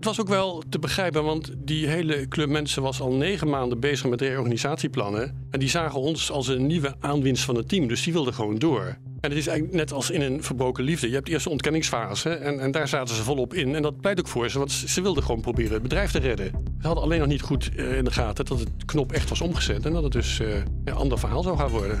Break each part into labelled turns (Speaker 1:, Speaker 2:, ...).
Speaker 1: Het was ook wel te begrijpen, want die hele club mensen was al negen maanden bezig met reorganisatieplannen. En die zagen ons als een nieuwe aanwinst van het team, dus die wilden gewoon door. En het is eigenlijk net als in een verbroken liefde. Je hebt eerst de ontkenningsfase en, en daar zaten ze volop in. En dat pleit ook voor ze, want ze wilden gewoon proberen het bedrijf te redden. Ze hadden alleen nog niet goed uh, in de gaten dat het knop echt was omgezet. En dat het dus uh, een ander verhaal zou gaan worden.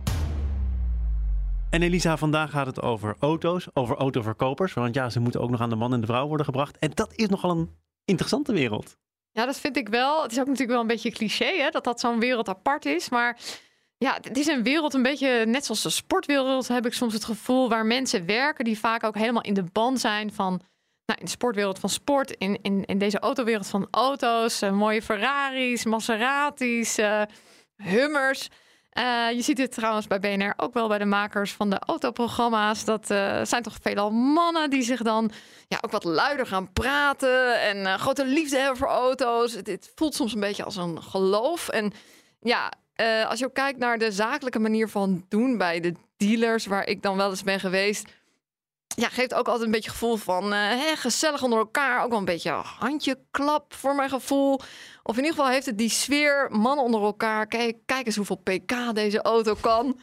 Speaker 2: En Elisa, vandaag gaat het over auto's, over autoverkopers. Want ja, ze moeten ook nog aan de man en de vrouw worden gebracht. En dat is nogal een interessante wereld.
Speaker 3: Ja, dat vind ik wel. Het is ook natuurlijk wel een beetje cliché, hè, dat dat zo'n wereld apart is. Maar ja, het is een wereld een beetje net zoals de sportwereld, heb ik soms het gevoel, waar mensen werken die vaak ook helemaal in de band zijn van, nou, in de sportwereld van sport, in, in, deze autowereld van auto's, uh, mooie Ferraris, Maseratis, uh, Hummers. Uh, je ziet dit trouwens bij BNR ook wel bij de makers van de autoprogramma's. Dat uh, zijn toch veelal mannen die zich dan ja, ook wat luider gaan praten. En uh, grote liefde hebben voor auto's. Het, voelt soms een beetje als een geloof. En ja, als je ook kijkt naar de zakelijke manier van doen bij de dealers, waar ik dan wel eens ben geweest ja, geeft ook altijd een beetje gevoel van uh, hè, gezellig onder elkaar. Ook wel een beetje handjeklap voor mijn gevoel. Of in ieder geval heeft het die sfeer, mannen onder elkaar. Kijk, kijk eens hoeveel pk deze auto kan.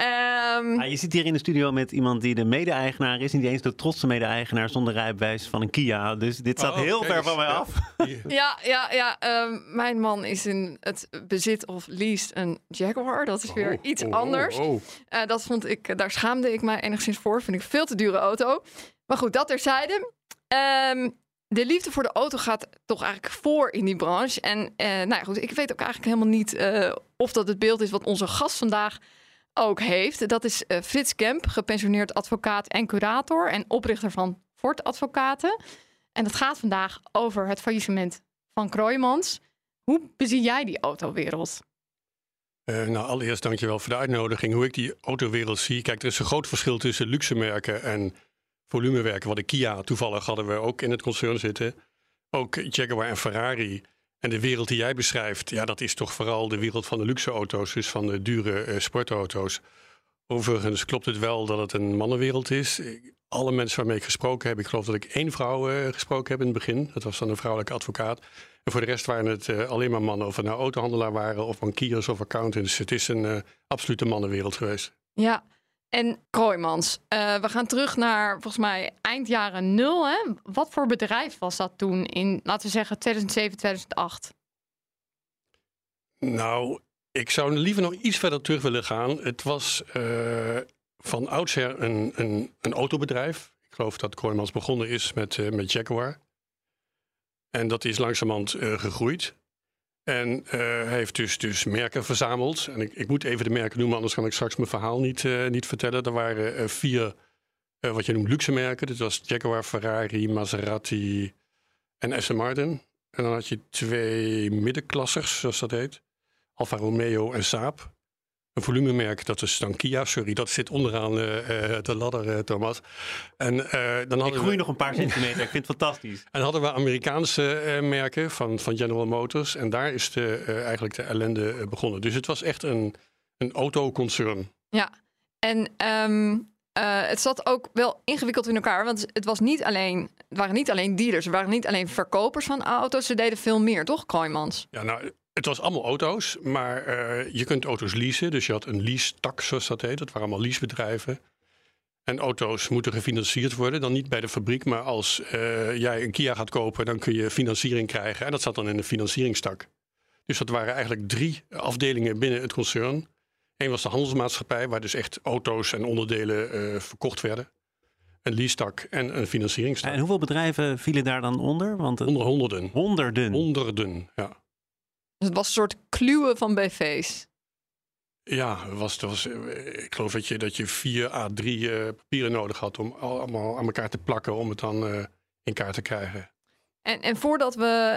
Speaker 2: Um, je zit hier in de studio met iemand die de mede-eigenaar is. Niet eens de trotse mede-eigenaar zonder rijbewijs van een Kia. Dus dit staat oh, heel ver van mij af.
Speaker 3: Ja, ja, ja. Um, mijn man is in het bezit of least een Jaguar. Dat is weer oh, iets oh, anders. Uh, dat vond ik, daar schaamde ik mij enigszins voor. Vind ik veel te dure auto. Maar goed, dat terzijde. Um, de liefde voor de auto gaat toch eigenlijk voor in die branche. En uh, nou ja, goed, ik weet ook eigenlijk helemaal niet uh, of dat het beeld is wat onze gast vandaag ook heeft. Dat is uh, Frits Kemp, gepensioneerd advocaat en curator en oprichter van Fort Advocaten. En het gaat vandaag over het faillissement van Kroijmans. Hoe bezie jij die autowereld?
Speaker 1: Uh, nou, allereerst dankjewel voor de uitnodiging. Hoe ik die autowereld zie. Kijk, er is een groot verschil tussen luxe merken en volumewerken. Wat de Kia toevallig hadden we ook in het concern zitten. Ook Jaguar en Ferrari. En de wereld die jij beschrijft, ja, dat is toch vooral de wereld van de luxe auto's, dus van de dure uh, sportauto's. Overigens klopt het wel dat het een mannenwereld is. Alle mensen waarmee ik gesproken heb, ik geloof dat ik één vrouw uh, gesproken heb in het begin. Dat was dan een vrouwelijke advocaat. En voor de rest waren het uh, alleen maar mannen, of het nou autohandelaar waren of bankiers of accountants. Het is een absolute mannenwereld geweest.
Speaker 3: Ja, en Kroijmans. Uh, we gaan terug naar volgens mij eind jaren nul. Hè? Wat voor bedrijf was dat toen in, laten we zeggen, 2007, 2008?
Speaker 1: Nou, ik zou liever nog iets verder terug willen gaan. Het was uh, van oudsher een, een, een, autobedrijf. Ik geloof dat Kroijmans begonnen is met, uh, met Jaguar. En dat is langzamerhand gegroeid. En uh, heeft dus, dus merken verzameld. En ik, ik, moet even de merken noemen, anders kan ik straks mijn verhaal niet, uh, niet vertellen. Er waren uh, vier, wat je noemt, luxe merken. Dat was Jaguar, Ferrari, Maserati en Aston Martin. En dan had je twee middenklassers, zoals dat heet. Alfa Romeo en Saab. Een volumemerk, dat is dan Kia, sorry, dat zit onderaan uh, de ladder, uh, Thomas.
Speaker 2: En, uh, dan hadden ik groei we... nog een paar centimeter, ik vind het fantastisch.
Speaker 1: En hadden we Amerikaanse merken van, van General Motors. En daar is de, eigenlijk de ellende begonnen. Dus het was echt een, een autoconcern.
Speaker 3: Ja, en um, het zat ook wel ingewikkeld in elkaar. Want het, was niet alleen, het waren niet alleen dealers, het waren niet alleen verkopers van auto's. Ze deden veel meer, toch, Kooijmans?
Speaker 1: Ja, nou, het was allemaal auto's, maar uh, je kunt auto's leasen. Dus je had een lease-tak, zoals dat heet. Dat waren allemaal leasebedrijven. En auto's moeten gefinancierd worden. Dan niet bij de fabriek, maar als uh, jij een Kia gaat kopen, dan kun je financiering krijgen. En dat zat dan in de financieringstak. Dus dat waren eigenlijk drie afdelingen binnen het concern. Eén was de handelsmaatschappij, waar dus echt auto's en onderdelen eh, verkocht werden. Een leasetak en een financieringstak.
Speaker 2: En hoeveel bedrijven vielen daar dan onder? Want het-
Speaker 1: Onder honderden.
Speaker 2: honderden.
Speaker 1: Honderden, ja.
Speaker 3: Dus het was een soort kluwen van BV's.
Speaker 1: Ja, was, was, eh, ik geloof dat je, dat je vier à drie eh, papieren nodig had om al- allemaal aan elkaar te plakken om het dan eh, in kaart te krijgen.
Speaker 3: En, en voordat we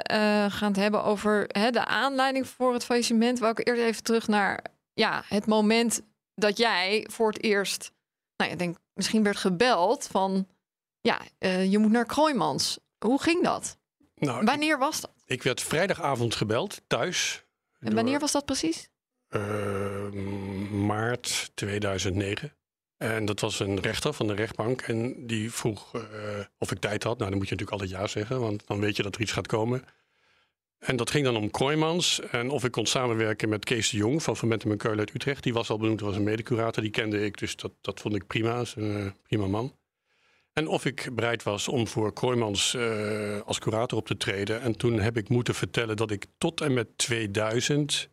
Speaker 3: gaan het hebben over hè, de aanleiding voor het faillissement, wou ik eerst even terug naar ja, het moment dat jij voor het eerst, nou, ik denk misschien werd gebeld van, ja, je moet naar Kroijmans. Hoe ging dat?
Speaker 1: Nou,
Speaker 3: Wanneer was dat?
Speaker 1: Ik werd vrijdagavond gebeld thuis.
Speaker 3: En wanneer was dat precies?
Speaker 1: Eh, maart 2009. En dat was een rechter van de rechtbank. En die vroeg eh, of ik tijd had. Nou, dan moet je natuurlijk altijd ja zeggen, want dan weet je dat er iets gaat komen. En dat ging dan om Kroijmans. En of ik kon samenwerken met Kees de Jong van Vermentem en Keulen uit Utrecht. Die was al benoemd, was een medecurator. Die kende ik, dus dat, dat vond ik prima. Is een eh, prima man. En of ik bereid was om voor Kroijmans eh, als curator op te treden. En toen heb ik moeten vertellen dat ik tot en met 2000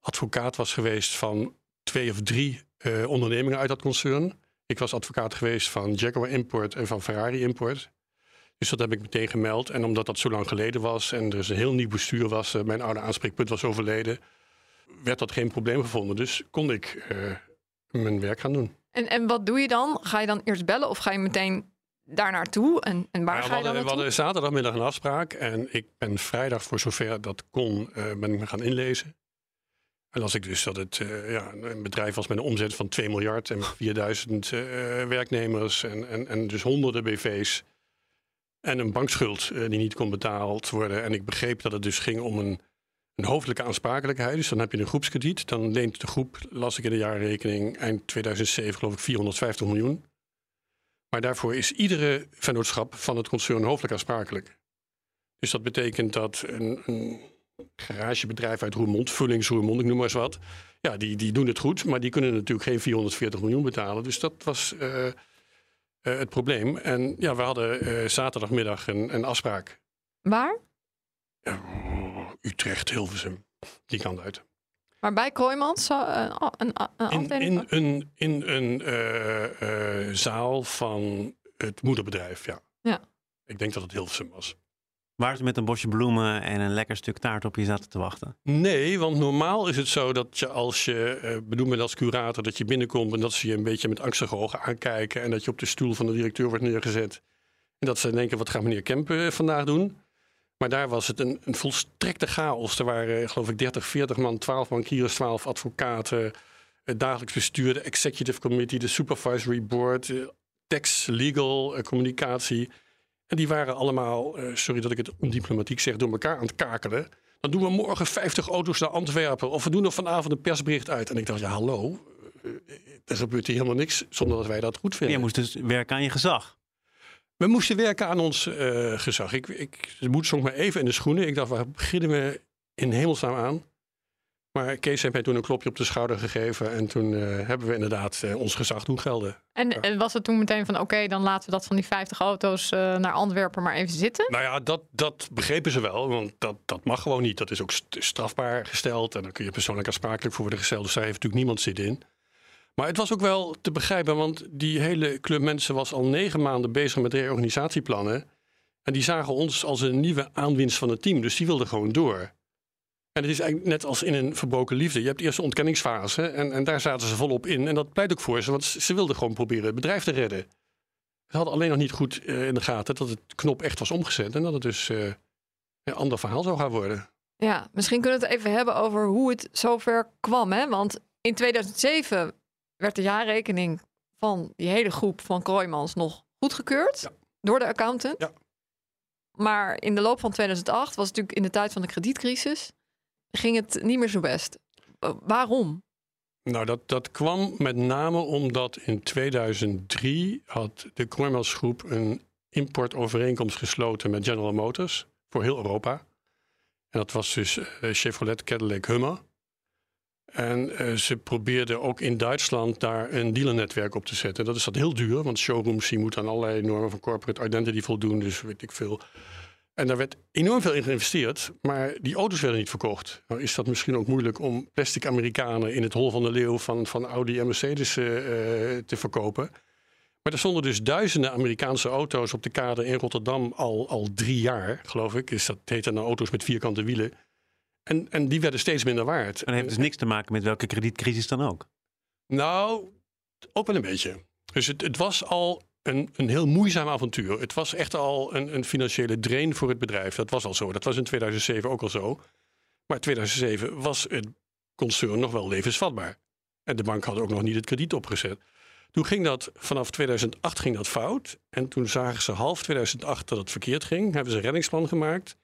Speaker 1: advocaat was geweest van twee of drie eh, ondernemingen uit dat concern. Ik was advocaat geweest van Jaguar Import en van Ferrari Import. Dus dat heb ik meteen gemeld. En omdat dat zo lang geleden was en er een heel nieuw bestuur was, eh, mijn oude aanspreekpunt was overleden, werd dat geen probleem gevonden. Dus kon ik mijn werk gaan doen.
Speaker 3: En, en wat doe je dan? Ga je dan eerst bellen of ga je meteen daar naartoe? En, en waar
Speaker 1: Ja,
Speaker 3: ga
Speaker 1: we,
Speaker 3: je dan
Speaker 1: hadden, we hadden zaterdagmiddag een afspraak en ik ben vrijdag voor zover dat kon, eh, ben ik me gaan inlezen. En als ik dus dat het eh, ja, een bedrijf was met een omzet van 2 miljard en 4000 eh, werknemers en, en, en dus honderden BV's. En een bankschuld die niet kon betaald worden. En ik begreep dat het dus ging om een, een hoofdelijke aansprakelijkheid. Dus dan heb je een groepskrediet. Dan leent de groep, las ik in de jaarrekening, eind 2007 geloof ik 450 miljoen. Maar daarvoor is iedere vennootschap van het concern hoofdelijk aansprakelijk. Dus dat betekent dat een, een garagebedrijf uit Roermond, Vullings Roermond, ik noem maar eens wat. Ja, die, die doen het goed, maar die kunnen natuurlijk geen 440 miljoen betalen. Dus dat was eh, eh, het probleem. En ja, we hadden eh, zaterdagmiddag een, een afspraak.
Speaker 3: Waar?
Speaker 1: Ja, Utrecht, Hilversum, die kant uit.
Speaker 3: Maar bij Kroijmans zo, een, een, een
Speaker 1: In,
Speaker 3: afdeling?
Speaker 1: in een, in een eh, eh, zaal van het moederbedrijf, ja.
Speaker 3: Ja.
Speaker 1: Ik denk dat het Hilversum was.
Speaker 2: Waar ze met een bosje bloemen en een lekker stuk taart op je zaten te wachten.
Speaker 1: Nee, want normaal is het zo dat je als je eh benoemd bent als curator, dat je binnenkomt en dat ze je een beetje met angstige ogen aankijken en dat je op de stoel van de directeur wordt neergezet. En dat ze denken, wat gaat meneer Kemp eh, vandaag doen? Maar daar was het een, een volstrekte chaos. Er waren, eh, geloof ik, 30, 40 man, 12 bankiers, 12 advocaten, het dagelijks bestuur, de executive committee, de supervisory board, eh, tax, legal, eh, communicatie. En die waren allemaal, eh, sorry dat ik het ondiplomatiek zeg, door elkaar aan het kakelen. Dan doen we morgen 50 auto's naar Antwerpen. Of we doen er vanavond een persbericht uit. En ik dacht, ja, hallo. eh, Er gebeurt hier helemaal niks zonder dat wij dat goed vinden.
Speaker 2: Je moest dus werken aan je gezag.
Speaker 1: We moesten werken aan ons eh, gezag. Ik, ik, de moed zonk me even in de schoenen. Ik dacht, waar beginnen we in hemelsnaam aan? Maar Kees heeft mij toen een klopje op de schouder gegeven. En toen eh, hebben we inderdaad eh, ons gezag doen gelden.
Speaker 3: En, en was het toen meteen van oké, dan laten we dat van die 50 auto's naar Antwerpen maar even zitten?
Speaker 1: Nou ja, dat, dat begrepen ze wel. Want dat, dat mag gewoon niet. Dat is ook st- strafbaar gesteld. En dan kun je persoonlijk aansprakelijk voor worden gesteld. Dus daar heeft natuurlijk niemand zin in. Maar het was ook wel te begrijpen. Want die hele club mensen was al negen maanden bezig met reorganisatieplannen. En die zagen ons als een nieuwe aanwinst van het team. Dus die wilden gewoon door. En het is eigenlijk net als in een verbroken liefde. Je hebt eerst de ontkenningsfase en, en daar zaten ze volop in. En dat pleit ook voor ze, want ze wilden gewoon proberen het bedrijf te redden. Ze hadden alleen nog niet goed eh, in de gaten dat het knop echt was omgezet. En dat het dus eh, een ander verhaal zou gaan worden.
Speaker 3: Ja, misschien kunnen we het even hebben over hoe het zover kwam. Hè? Want in 2007 werd de jaarrekening van die hele groep van Kroijmans nog goedgekeurd
Speaker 1: Ja.
Speaker 3: door de accountant.
Speaker 1: Ja.
Speaker 3: Maar in de loop van 2008 was het natuurlijk in de tijd van de kredietcrisis, ging het niet meer zo best. Waarom?
Speaker 1: Nou, dat, dat kwam met name omdat in 2003 had de Kroijmans Groep een importovereenkomst gesloten met General Motors voor heel Europa. En dat was dus eh, Chevrolet Cadillac Hummer. En eh, ze probeerden ook in Duitsland daar een dealernetwerk op te zetten. Dat is dat heel duur, want showrooms die moeten aan allerlei normen van corporate identity voldoen. Dus weet ik veel. En daar werd enorm veel in geïnvesteerd, maar die auto's werden niet verkocht. Nou is dat misschien ook moeilijk om plastic Amerikanen in het hol van de leeuw van, van Audi en Mercedes uh, te verkopen. Maar er stonden dus duizenden Amerikaanse auto's op de kade in Rotterdam al, al drie jaar, geloof ik. Is dat heette dan auto's met vierkante wielen. En, en die werden steeds minder waard.
Speaker 2: En dat heeft dus niks te maken met welke kredietcrisis dan ook?
Speaker 1: Nou, ook wel een beetje. Dus het, het was al een, een heel moeizaam avontuur. Het was echt al een, een financiële drain voor het bedrijf. Dat was al zo. Dat was in 2007 ook al zo. Maar in 2007 was het concern nog wel levensvatbaar. En de bank had ook nog niet het krediet opgezet. Toen ging dat, vanaf 2008 ging dat fout. En toen zagen ze half 2008 dat het verkeerd ging. Hebben ze een reddingsplan gemaakt.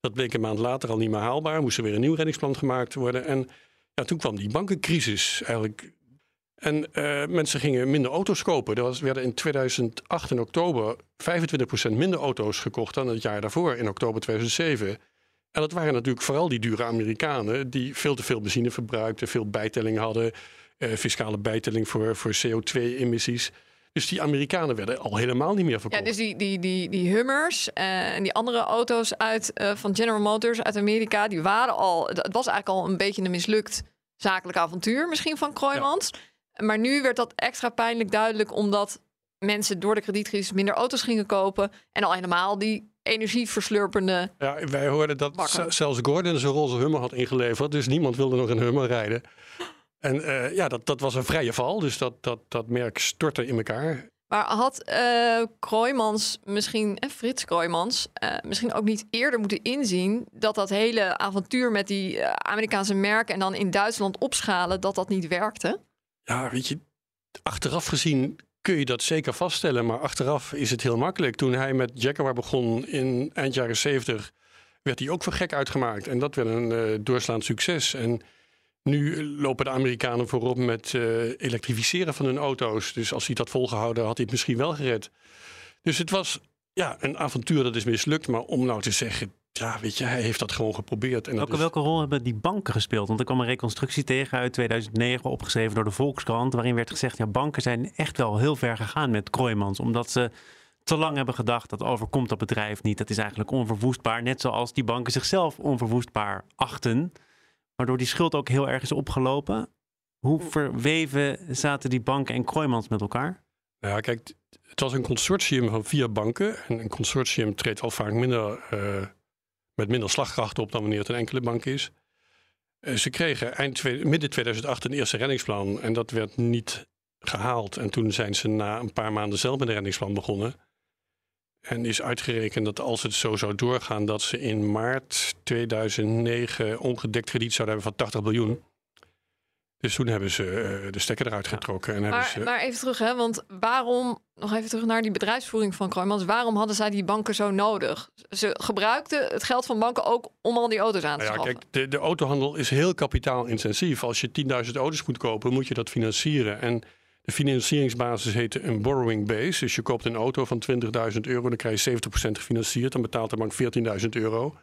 Speaker 1: Dat bleek een maand later al niet meer haalbaar. Moest er weer een nieuw reddingsplan gemaakt worden. En ja, toen kwam die bankencrisis. Eigenlijk en uh, mensen gingen minder auto's kopen. Er was, werden in 2008 in oktober 25% minder auto's gekocht dan het jaar daarvoor, in oktober 2007. En dat waren natuurlijk vooral die dure Amerikanen die veel te veel benzine verbruikten, veel bijtelling hadden, uh, fiscale bijtelling voor, voor CO2-emissies. Dus die Amerikanen werden al helemaal niet meer verkocht.
Speaker 3: Ja, dus die, die, die, die Hummers uh, en die andere auto's uit, van General Motors uit Amerika, die waren al, het was eigenlijk al een beetje een mislukt zakelijk avontuur misschien van Kroijmans. Ja. Maar nu werd dat extra pijnlijk duidelijk omdat mensen door de kredietcrisis minder auto's gingen kopen. En al helemaal die energieverslurpende.
Speaker 1: Ja, wij hoorden dat zelfs Gordon zijn roze Hummer had ingeleverd. Dus niemand wilde nog een Hummer rijden. En uh, ja, dat, dat was een vrije val. Dus dat, dat, dat merk stortte in elkaar.
Speaker 3: Maar had uh, Kroijmans misschien, en Frits Kroijmans, uh, misschien ook niet eerder moeten inzien dat dat hele avontuur met die Amerikaanse merken en dan in Duitsland opschalen, dat dat niet werkte?
Speaker 1: Ja, weet je, achteraf gezien kun je dat zeker vaststellen. Maar achteraf is het heel makkelijk. Toen hij met Jaguar begon in eind jaren 70, werd hij ook voor gek uitgemaakt. En dat werd een doorslaand succes. En nu lopen de Amerikanen voorop met uh, elektrificeren van hun auto's. Dus als hij dat volgehouden had, hij het misschien wel gered. Dus het was ja, een avontuur dat is mislukt. Maar om nou te zeggen, ja, weet je, hij heeft dat gewoon geprobeerd. En
Speaker 2: welke, welke rol hebben die banken gespeeld? Want er kwam een reconstructie tegen uit 2009, opgeschreven door de Volkskrant, waarin werd gezegd, ja, banken zijn echt wel heel ver gegaan met Kroijmans, omdat ze te lang hebben gedacht dat overkomt dat bedrijf niet. Dat is eigenlijk onverwoestbaar, net zoals die banken zichzelf onverwoestbaar achten, waardoor die schuld ook heel erg is opgelopen. Hoe verweven zaten die banken en Kroijmans met elkaar?
Speaker 1: Nou ja, kijk, het was een consortium van vier banken. En een consortium treedt al vaak minder uh, met minder slagkracht op dan wanneer het een enkele bank is. Eh, ze kregen eind midden 2008 een eerste reddingsplan en dat werd niet gehaald. En toen zijn ze na een paar maanden zelf met een reddingsplan begonnen. En is uitgerekend dat als het zo zou doorgaan, dat ze in maart 2009 ongedekt krediet zouden hebben van 80 biljoen. Dus toen hebben ze uh, de stekker eruit getrokken. En
Speaker 3: maar,
Speaker 1: ze...
Speaker 3: maar even terug, hè? want waarom, nog even terug naar die bedrijfsvoering van Kroijmans, waarom hadden zij die banken zo nodig? Ze gebruikten het geld van banken ook om al die auto's aan te nou ja,
Speaker 1: Kijk, de, de autohandel is heel kapitaalintensief. Als je 10.000 auto's moet kopen, moet je dat financieren. En de financieringsbasis heet een borrowing base. Dus je koopt een auto van 20.000 euro, dan krijg je 70% gefinancierd. Dan betaalt de bank 14.000 euro.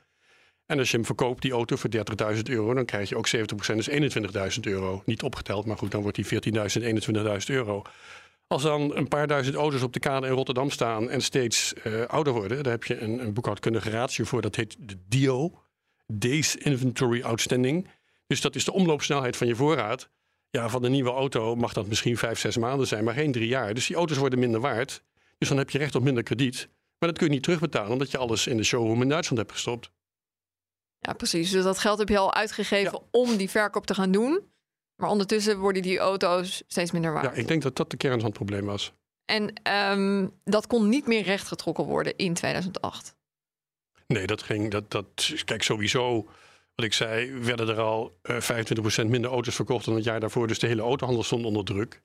Speaker 1: En als je hem verkoopt, die auto, voor 30.000 euro, dan krijg je ook 70%, dus 21.000 euro. Niet opgeteld, maar goed, dan wordt die 14.000, 21.000 euro. Als dan een paar duizend auto's op de kade in Rotterdam staan en steeds uh, ouder worden, daar heb je een, een boekhoudkundige ratio voor, dat heet de DIO, Days Inventory Outstanding. Dus dat is de omloopsnelheid van je voorraad. Ja, van een nieuwe auto mag dat misschien vijf, zes maanden zijn, maar geen drie jaar. Dus die auto's worden minder waard. Dus dan heb je recht op minder krediet. Maar dat kun je niet terugbetalen, omdat je alles in de showroom in Duitsland hebt gestopt.
Speaker 3: Ja, precies. Dus dat geld heb je al uitgegeven om die verkoop te gaan doen. Maar ondertussen worden die auto's steeds minder waard.
Speaker 1: Ja, ik denk dat dat de kern van het probleem was.
Speaker 3: En um, dat kon niet meer rechtgetrokken worden in 2008.
Speaker 1: Nee, dat ging. Dat, dat, kijk, sowieso, wat ik zei, werden er al uh, eh, 25% minder auto's verkocht dan het jaar daarvoor. Dus de hele autohandel stond onder druk.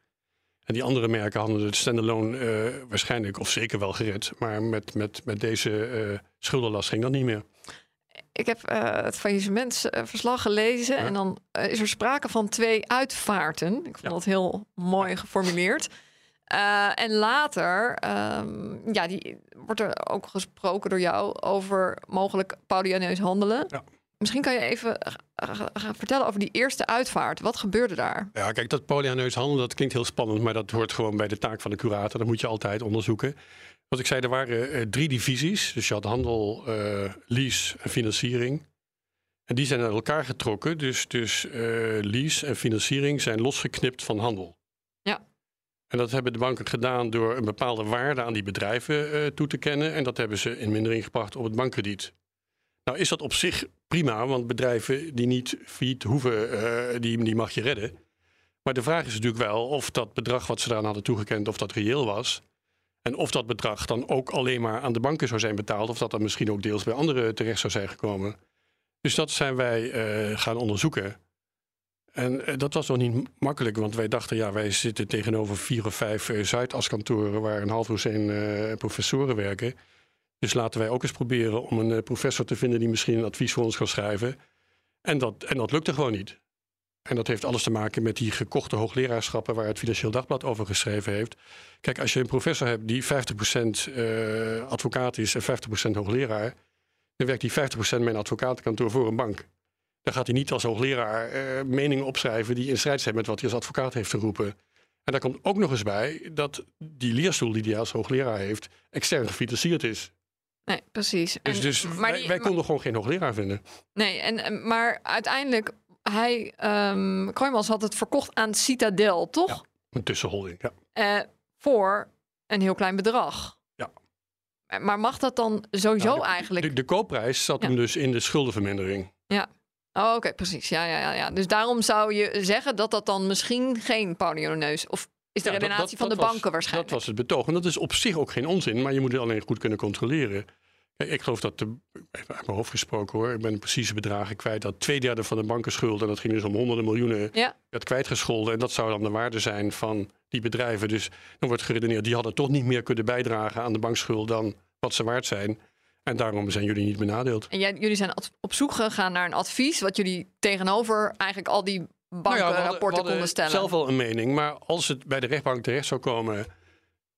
Speaker 1: En die andere merken hadden het standalone uh, waarschijnlijk of zeker wel gered. Maar met, met, met deze uh, schuldenlast ging dat niet meer
Speaker 3: ik heb uh, het faillissementsverslag gelezen en dan is er sprake van twee uitvaarten. Ik vond ja. dat heel mooi geformuleerd. En later um, ja, die, wordt er ook gesproken door jou over mogelijk Paulianeus handelen. Ja. Misschien kan je even gaan vertellen over die eerste uitvaart. Wat gebeurde daar?
Speaker 1: Ja, kijk, dat Paulianeus handelen, dat klinkt heel spannend, maar dat hoort gewoon bij de taak van de curator. Dat moet je altijd onderzoeken. Zoals ik zei, er waren eh, drie divisies. Dus je had handel, eh, lease en financiering. En die zijn naar elkaar getrokken. Dus, dus eh, lease en financiering zijn losgeknipt van handel.
Speaker 3: Ja.
Speaker 1: En dat hebben de banken gedaan door een bepaalde waarde aan die bedrijven toe te kennen. En dat hebben ze in mindering gebracht op het bankkrediet. Nou is dat op zich prima, want bedrijven die niet failliet hoeven, eh, die, die mag je redden. Maar de vraag is natuurlijk wel of dat bedrag wat ze daaraan hadden toegekend, of dat reëel was. En of dat bedrag dan ook alleen maar aan de banken zou zijn betaald, of dat dan misschien ook deels bij anderen terecht zou zijn gekomen. Dus dat zijn wij eh, gaan onderzoeken. En eh, dat was nog niet makkelijk, want wij dachten, ja, wij zitten tegenover vier of vijf uh, Zuidaskantoren waar een half dozijn professoren werken. Dus laten wij ook eens proberen om een professor te vinden die misschien een advies voor ons kan schrijven. En dat, en dat lukte gewoon niet. En dat heeft alles te maken met die gekochte hoogleraarschappen waar het Financieel Dagblad over geschreven heeft. Kijk, als je een professor hebt die 50% uh, advocaat is en 50% hoogleraar, dan werkt die 50% met een advocatenkantoor voor een bank. Dan gaat hij niet als hoogleraar uh, meningen opschrijven die in strijd zijn met wat hij als advocaat heeft geroepen. En daar komt ook nog eens bij dat die leerstoel die hij als hoogleraar heeft, extern gefinancierd is.
Speaker 3: Nee, precies.
Speaker 1: Dus,
Speaker 3: En-
Speaker 1: dus
Speaker 3: maar
Speaker 1: wij,
Speaker 3: die-
Speaker 1: wij
Speaker 3: maar-
Speaker 1: konden gewoon geen hoogleraar vinden.
Speaker 3: Nee, en, maar uiteindelijk, hij, Kroijmans had het verkocht aan Citadel, toch?
Speaker 1: Een tussenholding, ja.
Speaker 3: Eh, voor een heel klein bedrag.
Speaker 1: Ja.
Speaker 3: Maar- Maar mag dat dan sowieso
Speaker 1: Nou, de-
Speaker 3: eigenlijk?
Speaker 1: De, de koopprijs zat
Speaker 3: Ja.
Speaker 1: hem dus in de schuldenvermindering.
Speaker 3: Oh, oké, precies. Ja, ja, ja, ja. Dus daarom zou je zeggen dat dat dan misschien geen Neus of is de
Speaker 1: Ja,
Speaker 3: redenatie
Speaker 1: dat-
Speaker 3: van de
Speaker 1: was-
Speaker 3: banken waarschijnlijk.
Speaker 1: Dat was het betoog. En dat is op zich ook geen onzin, maar je moet het alleen goed kunnen controleren. Ik geloof dat, de, even uit mijn hoofd gesproken hoor, ik ben precieze bedragen kwijt, dat twee derde van de bankenschulden, en dat ging dus om honderden miljoenen,
Speaker 3: Ja.
Speaker 1: werd kwijtgescholden. En dat zou dan de waarde zijn van die bedrijven. Dus dan wordt geredeneerd, die hadden toch niet meer kunnen bijdragen aan de bankschuld dan wat ze waard zijn. En daarom zijn jullie niet benadeeld.
Speaker 3: En jij, jullie zijn op zoek gegaan naar een advies, wat jullie tegenover eigenlijk al die
Speaker 1: Nou ja,
Speaker 3: bankenrapporten konden stellen.
Speaker 1: zelf wel een mening, maar als het bij de rechtbank terecht zou komen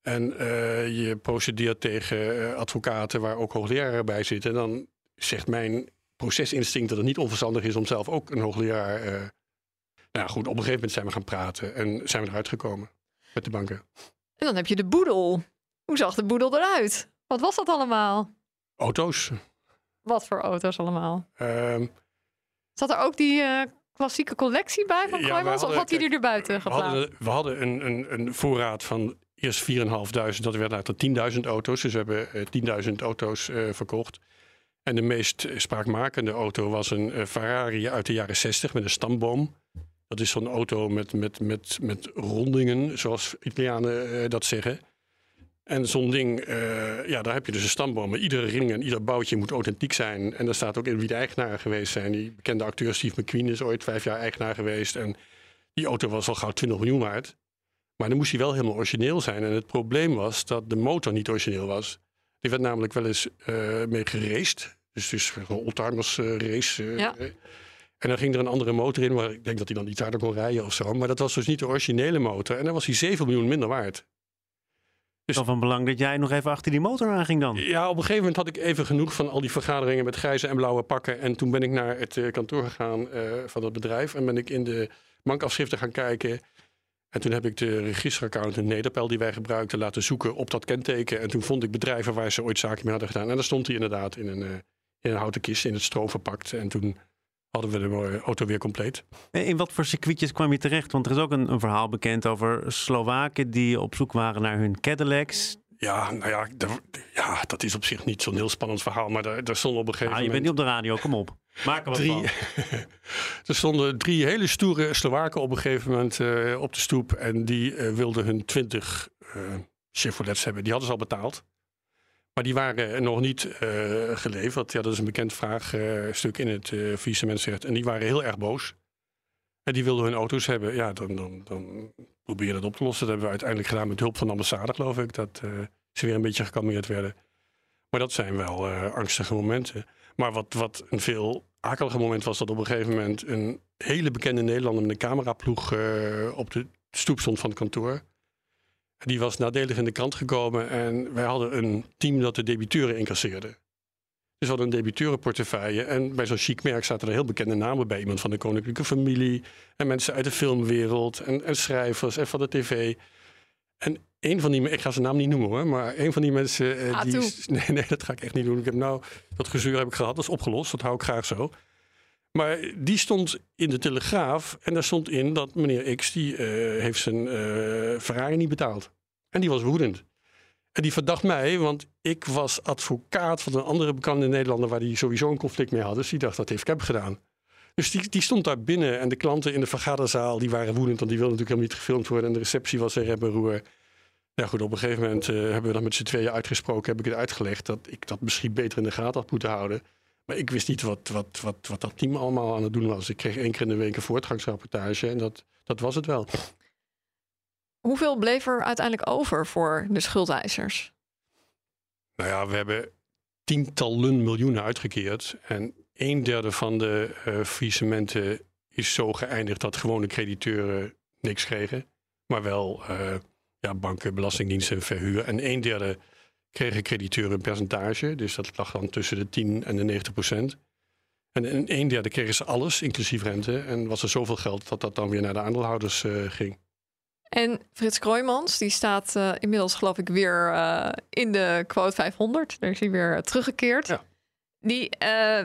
Speaker 1: en eh, je procedeert tegen eh, advocaten waar ook hoogleraren bij zitten, dan zegt mijn procesinstinct dat het niet onverstandig is om zelf ook een hoogleraar. eh nou goed, op een gegeven moment zijn we gaan praten en zijn we eruit gekomen met de banken.
Speaker 3: En dan heb je de boedel. Hoe zag de boedel eruit? Wat was dat allemaal?
Speaker 1: Auto's.
Speaker 3: Wat voor auto's allemaal?
Speaker 1: ehm,
Speaker 3: Zat er ook die klassieke collectie bij van
Speaker 1: Ja, wij
Speaker 3: Of had hij er buiten
Speaker 1: we
Speaker 3: geplaatst?
Speaker 1: hadden, we hadden een, een, een voorraad van eerst 4.500, dat werd later 10.000 auto's. Dus we hebben eh, 10.000 auto's eh, verkocht. En de meest eh, spraakmakende auto was een eh, Ferrari uit de jaren 60 met een stamboom. Dat is zo'n auto met, met, met, met rondingen, zoals Italianen eh, dat zeggen. En zo'n ding, eh, ja, daar heb je dus een stamboom. Maar iedere ring en ieder boutje moet authentiek zijn. En daar staat ook in wie de eigenaar geweest zijn. Die bekende acteur Steve McQueen is ooit vijf jaar eigenaar geweest. En die auto was al gauw 20 miljoen waard. Maar dan moest hij wel helemaal origineel zijn. En het probleem was dat de motor niet origineel was. Die werd namelijk wel eens eh, mee geraced. Dus, dus een oldtimers eh, race. eh,
Speaker 3: Ja.
Speaker 1: En dan ging er een andere motor in, waar ik denk dat hij dan iets harder kon rijden of zo. Maar dat was dus niet de originele motor. En dan was hij 7 miljoen minder waard.
Speaker 2: is wel van belang dat jij nog even achter die motor aan ging dan.
Speaker 1: Ja, op een gegeven moment had ik even genoeg van al die vergaderingen met grijze en blauwe pakken. En toen ben ik naar het eh, kantoor gegaan eh, van dat bedrijf. En ben ik in de bankafschriften gaan kijken. En toen heb ik de registeraccount in Nederpel die wij gebruikten laten zoeken op dat kenteken. En toen vond ik bedrijven waar ze ooit zaken mee hadden gedaan. En daar stond hij inderdaad in een, eh, in een houten kist in het stro verpakt. En toen hadden we de mooie auto weer compleet.
Speaker 2: En In wat voor circuitjes kwam je terecht? Want er is ook een, een verhaal bekend over Slowaken die op zoek waren naar hun Cadillacs.
Speaker 1: Ja, nou ja, ja, dat is op zich niet zo'n heel spannend verhaal. Maar daar, daar stond op een gegeven
Speaker 2: Ah, je
Speaker 1: moment...
Speaker 2: bent niet op de radio, kom op. Maak er wat
Speaker 1: drie,
Speaker 2: van.
Speaker 1: er stonden drie hele stoere Slowaken op een gegeven moment eh, op de stoep. En die eh, wilden hun twintig eh Chevrolets hebben. Die hadden ze al betaald. Maar die waren nog niet geleverd. Ja, dat is een bekend vraagstuk in het uh, faillissementsrecht. En die waren heel erg boos. En die wilden hun auto's hebben. Ja, dan, dan, dan probeer je dat op te lossen. Dat hebben we uiteindelijk gedaan met hulp van de ambassade, geloof ik. Dat ze weer een beetje gekalmeerd werden. Maar dat zijn wel angstige momenten. Maar wat, wat een veel akeliger moment was dat op een gegeven moment een hele bekende Nederlander met een cameraploeg eh, op de stoep stond van het kantoor. Die was nadelig in de krant gekomen en wij hadden een team dat de debiteuren incasseerde. Dus we hadden een debiteurenportefeuille en bij zo'n chic merk zaten er heel bekende namen bij. Iemand van de koninklijke familie en mensen uit de filmwereld en, en schrijvers en van de tv. En een van die, ik ga zijn naam niet noemen hoor, maar een van die mensen. eh,
Speaker 3: Ah,
Speaker 1: die,
Speaker 3: toe.
Speaker 1: nee, nee, dat ga ik echt niet doen. Ik heb nou, dat gezeur heb ik gehad, dat is opgelost, dat hou ik graag zo. Maar die stond in de Telegraaf en daar stond in dat meneer X, die eh, heeft zijn eh Ferrari niet betaald. En die was woedend. En die verdacht mij, want ik was advocaat van een andere bekende Nederlander waar die sowieso een conflict mee had. Dus die dacht, dat heeft Cap gedaan. Dus die, die stond daar binnen en de klanten in de vergaderzaal die waren woedend, want die wilden natuurlijk helemaal niet gefilmd worden. En de receptie was er rep en roer. Ja goed, op een gegeven moment eh, hebben we dan met z'n tweeën uitgesproken, heb ik het uitgelegd dat ik dat misschien beter in de gaten had moeten houden. Maar ik wist niet wat, wat, wat, wat dat team allemaal aan het doen was. Ik kreeg één keer in de week een voortgangsrapportage en dat, dat was het wel.
Speaker 3: Hoeveel bleef er uiteindelijk over voor de schuldeisers?
Speaker 1: Nou ja, we hebben tientallen miljoenen uitgekeerd. En een derde van de faillissementen is zo geëindigd dat gewone crediteuren niks kregen. Maar wel eh, ja, banken, belastingdiensten, verhuur. En een derde kregen crediteuren een percentage. Dus dat lag dan tussen de 10 en de 90 procent. En in een derde kregen ze alles, inclusief rente. En was er zoveel geld dat dat dan weer naar de aandeelhouders eh, ging.
Speaker 3: En Frits Kroijmans, die staat eh, inmiddels geloof ik weer eh, in de quote 500. Daar is hij weer teruggekeerd.
Speaker 1: Ja.
Speaker 3: Die eh,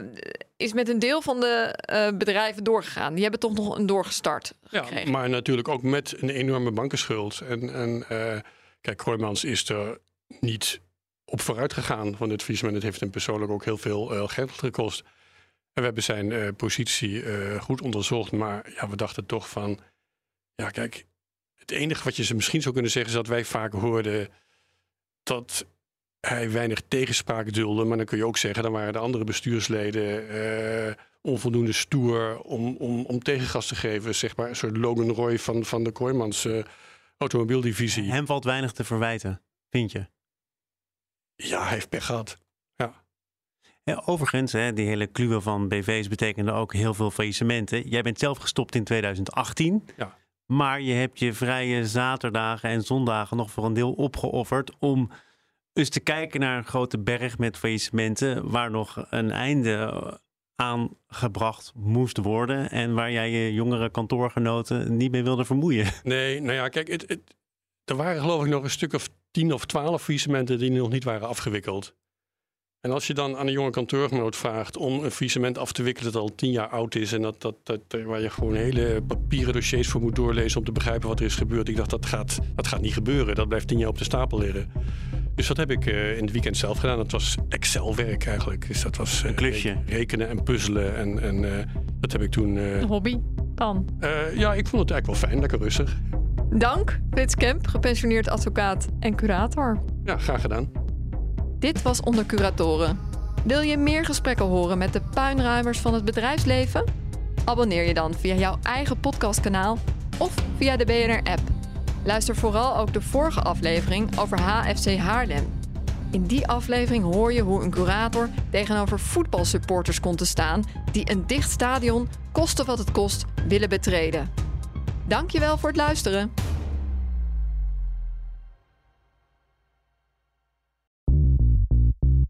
Speaker 3: is met een deel van de eh, bedrijven doorgegaan. Die hebben toch nog een doorgestart
Speaker 1: Ja,
Speaker 3: gekregen.
Speaker 1: maar natuurlijk ook met een enorme bankenschuld. En, en eh, kijk, Kroijmans is er niet op vooruit gegaan van dit faillissement. Het heeft hem persoonlijk ook heel veel geld gekost. En we hebben zijn positie goed onderzocht. Maar ja, we dachten toch van... Ja, kijk, het enige wat je ze misschien zou kunnen zeggen... is dat wij vaak hoorden dat hij weinig tegenspraak dulde. Maar dan kun je ook zeggen... dan waren de andere bestuursleden... eh, onvoldoende stoer om, om, om tegengas te geven. Zeg maar een soort Logan Roy van, van de Kooijmans eh, automobieldivisie.
Speaker 2: Hem valt weinig te verwijten, vind je?
Speaker 1: Ja, hij heeft pech gehad.
Speaker 2: Ja, overigens, hè, die hele kluwe van BV's betekende ook heel veel faillissementen. Jij bent zelf gestopt in 2018.
Speaker 1: Ja.
Speaker 2: Maar je hebt je vrije zaterdagen en zondagen nog voor een deel opgeofferd om eens te kijken naar een grote berg met faillissementen waar nog een einde aan gebracht moest worden en waar jij je jongere kantoorgenoten niet mee wilde vermoeien.
Speaker 1: Nee, nou ja, kijk, het, het, er waren geloof ik nog een stuk of tien of twaalf faillissementen die nog niet waren afgewikkeld. En als je dan aan een jonge kantoorgenoot vraagt om een faillissement af te wikkelen dat al tien jaar oud is en dat, dat, dat, waar je gewoon hele papieren dossiers voor moet doorlezen om te begrijpen wat er is gebeurd. Ik dacht, dat gaat, dat gaat niet gebeuren. Dat blijft tien jaar op de stapel liggen. Dus dat heb ik eh, in het weekend zelf gedaan. Dat was Excel-werk eigenlijk. Dus dat was eh,
Speaker 2: Een klusje.
Speaker 1: re- rekenen en puzzelen. En, en eh, dat heb ik toen. eh,
Speaker 3: Een hobby dan.
Speaker 1: eh, ja, ik vond het eigenlijk wel fijn, lekker rustig.
Speaker 3: Dank, Frits Kemp, gepensioneerd advocaat en curator.
Speaker 1: Ja, graag gedaan.
Speaker 3: Dit was Onder Curatoren. Wil je meer gesprekken horen met de puinruimers van het bedrijfsleven? Abonneer je dan via jouw eigen podcastkanaal of via de BNR-app. Luister vooral ook de vorige aflevering over HFC Haarlem. In die aflevering hoor je hoe een curator tegenover voetbalsupporters komt te staan die een dicht stadion, koste wat het kost, willen betreden. Dankjewel voor het luisteren.